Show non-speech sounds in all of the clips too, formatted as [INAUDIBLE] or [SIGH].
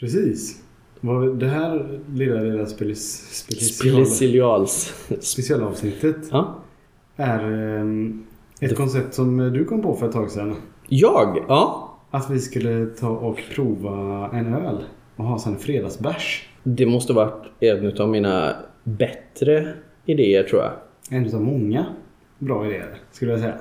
Precis. Det här lilla, lilla special, special, Specials. specialavsnittet Ja. är ehm, ett koncept som du kom på för ett tag sedan. Jag? Ja. Att vi skulle ta och prova en öl och ha sen fredagsbärs. Det måste varit en av mina bättre idéer tror jag. En av många bra idéer skulle jag säga.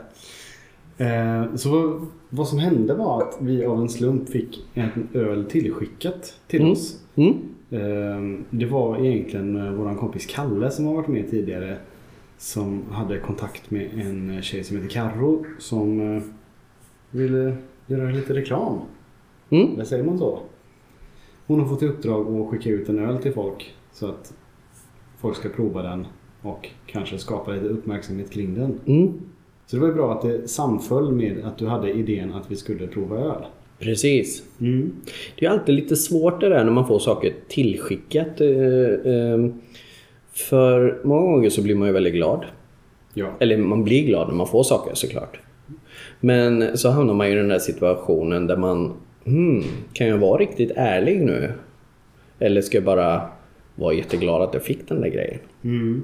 Eh, Så vad som hände var att vi av en slump fick en öl tillskickat till Mm. oss. Mm. Eh, Det var egentligen eh, våran kompis Kalle som har varit med tidigare. Som hade kontakt med en tjej som heter Karro som ville göra lite reklam. Mm. Eller säger man så? Hon har fått i uppdrag att skicka ut en öl till folk så att folk ska prova den och kanske skapa lite uppmärksamhet kring den. Mm. Så det var ju bra att det samföll med att du hade idén att vi skulle prova öl. Precis. Mm. Det är alltid lite svårt det där när man får saker tillskickat. eh, eh, För många gånger så blir man ju väldigt glad. Ja. Eller man blir glad när man får saker såklart. Men så hamnar man ju i den där situationen där man hmm, kan jag vara riktigt ärlig nu? Eller ska jag bara vara jätteglad att jag fick den där grejen? Mm.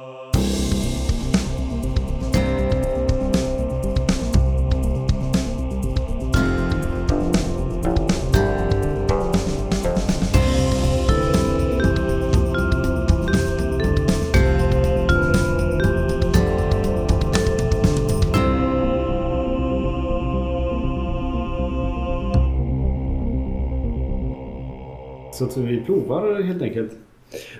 Så att vi provar helt enkelt.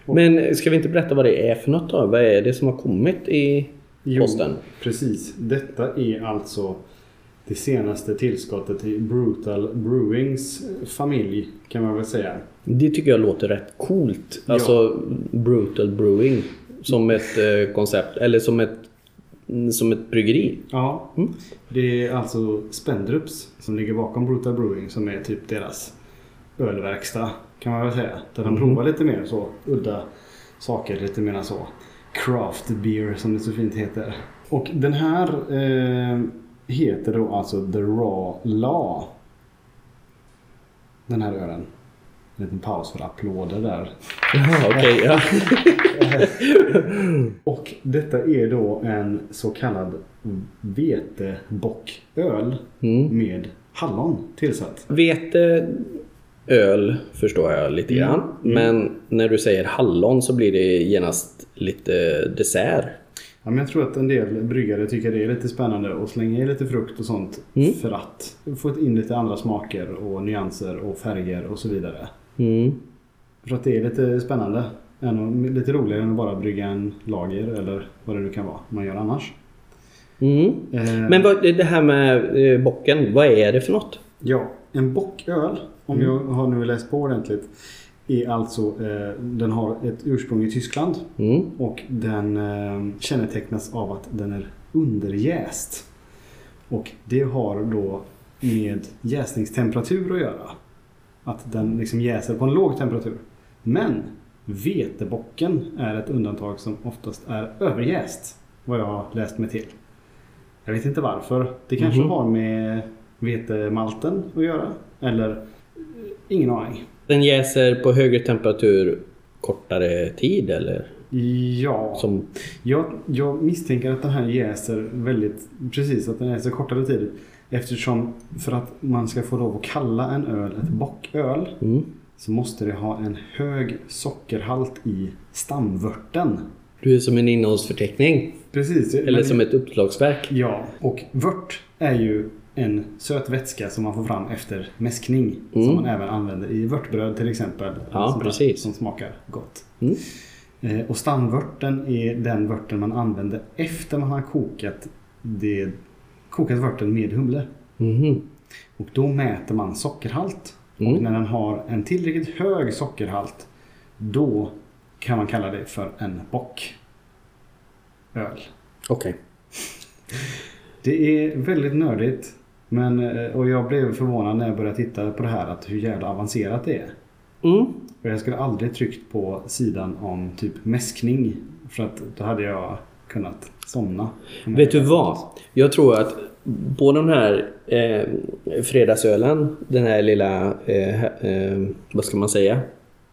Men ska vi inte berätta vad det är för något då? Vad är det som har kommit i Jo, posten? Precis. Detta är alltså det senaste tillskottet i Brutal Brewings familj kan man väl säga. Det tycker jag låter rätt coolt. Alltså brutal brewing. Som ett eh, koncept. Eller som ett, som ett bryggeri. Ja, Mm. det är alltså Spendrups som ligger bakom Brutal Brewing som är typ deras ölverkstad kan man väl säga. Där de Mhm. provar lite mer så udda saker, lite mer så craft beer som det så fint heter. Och den här eh, heter då alltså The Raw Law. Den här ölen. En liten paus för applåder där. Jaha, okej. ja. [LAUGHS] Och detta är då en så kallad vetebocköl Mm. med hallon tillsatt. Vete, öl förstår jag lite Mm, grann. mm. Men när du säger hallon så blir det genast lite dessert. Ja, men jag tror att en del bryggare tycker det är lite spännande att slänga i lite frukt och sånt Mm. för att få in lite andra smaker och nyanser och färger och så vidare. Mm. För att det är lite spännande. Lite roligare än att bara brygga en lager eller vad det nu kan vara man gör annars. Mm. Eh, Men vad, det här med eh, bocken, vad är det för något? Ja, en bocköl, om Mm. jag har nu läst på ordentligt, är alltså, eh, den har ett ursprung i Tyskland Mm. och den eh, kännetecknas av att den är underjäst. Och det har då med jäsningstemperatur att göra. Att den liksom jäser på en låg temperatur. Men vetebocken är ett undantag som oftast är överjäst. Vad jag har läst mig till. Jag vet inte varför. Det kanske Mhm. har med vetemalten att göra. Eller ingen aning. Den jäser på högre temperatur kortare tid eller? Ja, Som, jag, jag misstänker att den här jäser väldigt precis att den jäser kortare tid. Eftersom för att man ska få lov att kalla en öl ett bocköl mm. så måste det ha en hög sockerhalt i stamvörten. Du är som en innehållsförteckning. Precis. Eller men- som ett uppslagsverk. Ja, och vört är ju en söt vätska som man får fram efter mäskning. Mm. Som man även använder i vörtbröd till exempel. Ja, där precis. Som smakar gott. Mm. Eh, Och stamvörten är den vörten man använder efter man har kokat, det, kokat vörten med humle. Mhm. Och då mäter man sockerhalt. Mm. Och när den har en tillräckligt hög sockerhalt då kan man kalla det för en bocköl. Okej. Det är väldigt nördigt. Men, eh, och jag blev förvånad när jag började titta på det här att hur jävla avancerat det är. Mm. Och jag skulle aldrig tryckt på sidan om typ mäskning. För att då hade jag kunnat somna. Vet du vad? Jag tror att på den här eh, fredagsölen, den här lilla, eh, eh, vad ska man säga?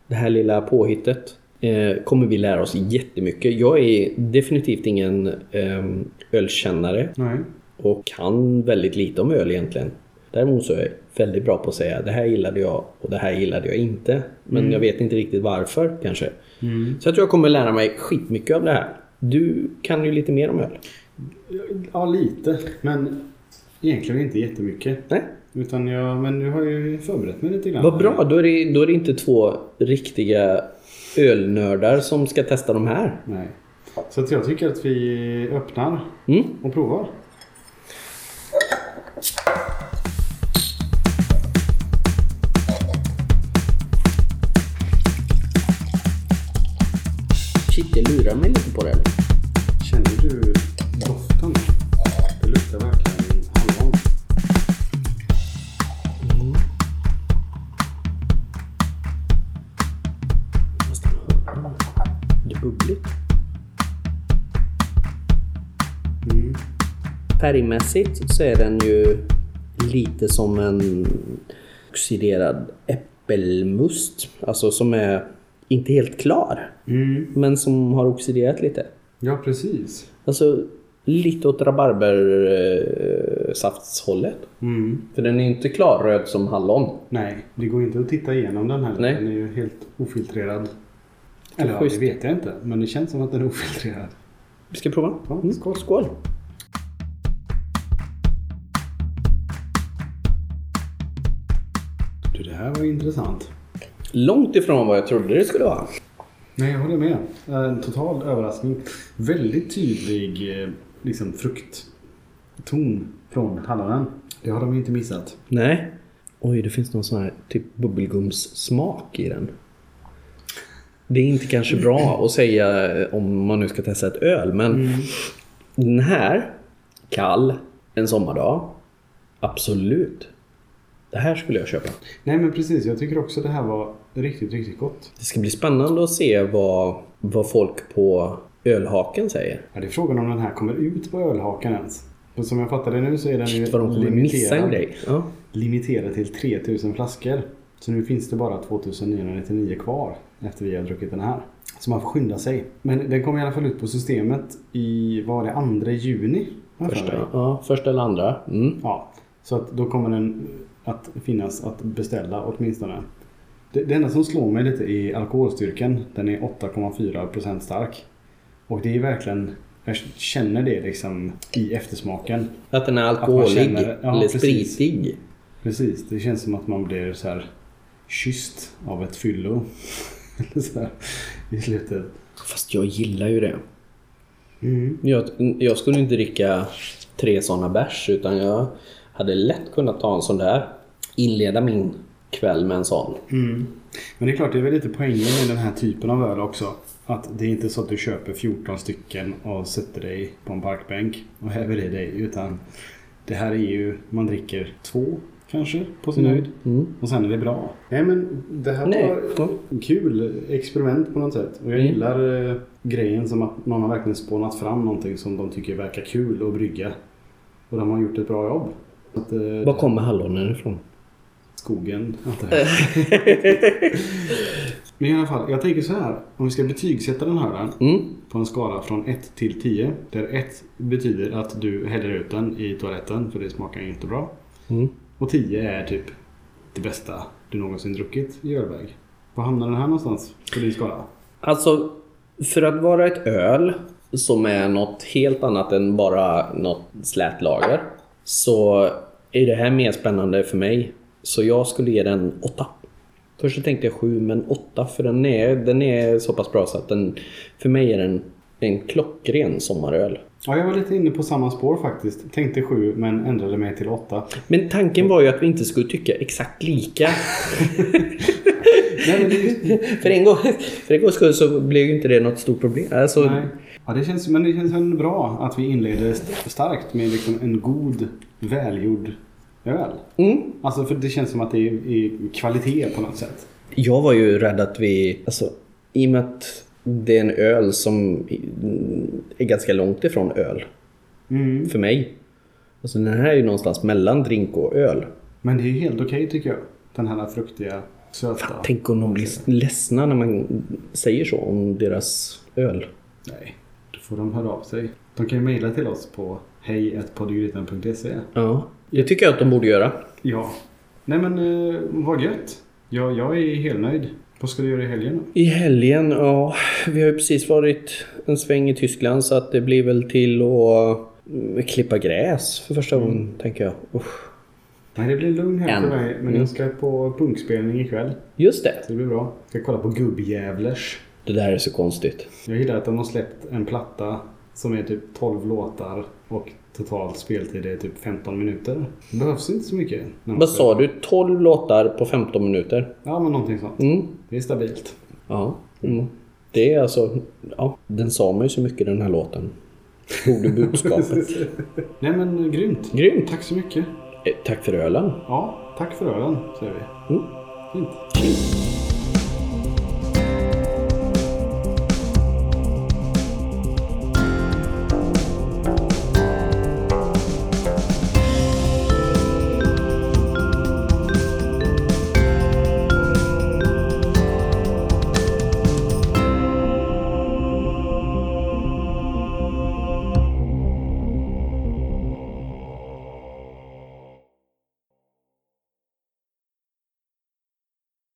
Det här lilla påhittet eh, kommer vi lära oss jättemycket. Jag är definitivt ingen eh, ölkännare Nej. Och kan väldigt lite om öl egentligen. Däremot så är jag väldigt bra på att säga det här gillade jag och det här gillade jag inte. Men jag vet inte riktigt varför kanske. Så jag tror jag kommer lära mig skitmycket av det här. Du kan ju lite mer om öl. Ja, lite. Men egentligen inte jättemycket. Nej? Utan jag, men nu har jag ju förberett mig lite grann. Vad bra, då är, det, då är det inte två riktiga ölnördar som ska testa de här. Nej. Så att jag tycker att vi öppnar Mm. och provar. Lurar mig lite på det. Känner du doften? Det luktar verkligen hallon. Hör. Det är bubbligt. Mm. Färgmässigt så är den ju lite som en oxiderad äppelmust. Alltså som är inte helt klar. Mm. Men som har oxiderat lite. Ja, precis. Alltså lite åt rabarbersaftshållet. Mm. För den är inte klarröd som hallon. Nej, det går inte att titta igenom den här. Nej. Den är ju helt ofiltrerad. Eller ja, det vet jag inte. Men det känns som att den är ofiltrerad. Vi ska prova. Ja, Mm. skål. Skål. Du, det här var intressant. Långt ifrån vad jag trodde det skulle vara. Nej, jag håller med. En total överraskning. Väldigt tydlig eh, liksom, fruktton från hallonen. Det har de ju inte missat. Nej. Oj, det finns någon sån här typ bubbelgumssmak i den. Det är inte kanske bra att säga om man nu ska testa ett öl, men den här, kall, en sommardag, absolut. Det här skulle jag köpa. Nej, men precis. Jag tycker också det här var riktigt, riktigt gott. Det ska bli spännande att se vad, vad folk på ölhaken säger. Ja, det är frågan om den här kommer ut på ölhaken ens. För som jag fattar det nu så är den ju Shit vad de kommer missa en grej. Ja. limiterad till 3000 flaskor. Så nu finns det bara 2999 kvar efter vi har druckit den här. Så man får skynda sig. Men den kommer i alla fall ut på systemet i, vad var det, 2 juni? Första, ja, första eller andra. Mm. Ja, så att då kommer den att finnas att beställa åtminstone. Det, det enda som slår mig lite är alkoholstyrkan. Den är 8,4% stark. Och det är verkligen, jag känner det liksom i eftersmaken. Att den är alkoholig känner- ja, eller precis. spritig. Precis, det känns som att man blir så här kysst av ett fyllo. [LAUGHS] Här, I slutet. Fast jag gillar ju det. Mm. Jag, jag skulle inte dricka tre sådana bärs utan jag hade lätt kunnat ta en sån där. Inleda min kväll med en sån. Mm. Men det är klart, det är väl lite poängen med den här typen av öl också. Att det är inte så att du köper 14 stycken och sätter dig på en parkbänk och häver i dig. Utan det här är ju, man dricker två kanske på sin höjd. Mm. Och sen är det bra. Nej men det här Nej. var kul experiment på något sätt. Och jag Mm. gillar eh, grejen som att någon har verkligen spånat fram någonting som de tycker verkar kul att brygga. Och de har gjort ett bra jobb. Att, eh, Var kommer hallonen ifrån? Skogen, jag. [LAUGHS] Men i alla fall, jag tänker så här. Om vi ska betygsätta den här Mm. på en skala från 1 till 10. Där 1 betyder att du häller ut den i toaletten för det smakar inte bra. Mm. Och 10 är typ det bästa du någonsin druckit i ölväg. Var hamnar den här någonstans på din skala? Alltså, för att vara ett öl som är något helt annat än bara något slätlager så är det här mer spännande för mig. Så jag skulle ge den 8. Först så tänkte jag 7 men 8 för den är, den är så pass bra så att den för mig är den en klockren sommaröl. Ja, jag var lite inne på samma spår faktiskt. Tänkte 7 men ändrade mig till 8. Men tanken var ju att vi inte skulle tycka exakt lika. [LAUGHS] Nej, det för en gång för en gångs skull så blev ju inte det något stort problem. Alltså, Nej. Ja, det känns, men det känns bra att vi inleder st- starkt med liksom en god, välgjord öl. Mm. Alltså för det känns som att det är, är kvalitet på något sätt. Jag var ju rädd att vi, alltså i och med att det är en öl som är ganska långt ifrån öl Mm. för mig. Alltså den här är ju någonstans mellan drink och öl. Men det är ju helt okej tycker jag. Den här fruktiga, söta. Tänk om de blir ledsna när man säger så om deras öl. Nej, då får de höra av sig. De kan ju mejla till oss på hej.poddgrytan.se Ja, det tycker jag att de borde göra. Ja. Nej men eh, vad gött. Ja, jag är helt nöjd. Vad ska du göra i helgen då? I helgen, ja, vi har ju precis varit en sväng i Tyskland så att det blir väl till att mm, klippa gräs för första gången, tänker jag. Usch. Nej, det blir lugn här för mig. Men Mm. jag ska på punkspelning ikväll. Just det, Så det blir bra. Ska kolla på Gubbjävlers. det där är så konstigt. Jag gillar att de har släppt en platta som är typ 12 låtar och totalt speltid är typ 15 minuter. Det behövs inte så mycket. man Vad sa du? 12 låtar på 15 minuter? Ja, men någonting sånt. Mm. Det är stabilt. Ja. Mm. Det är alltså, ja, den sa mig så mycket den här låten. Gjorde budskapet. [LAUGHS] Nej men grymt. Grymt! Tack så mycket. Eh, Tack för ölen. Ja, tack för ölen säger vi. Mm. Fint.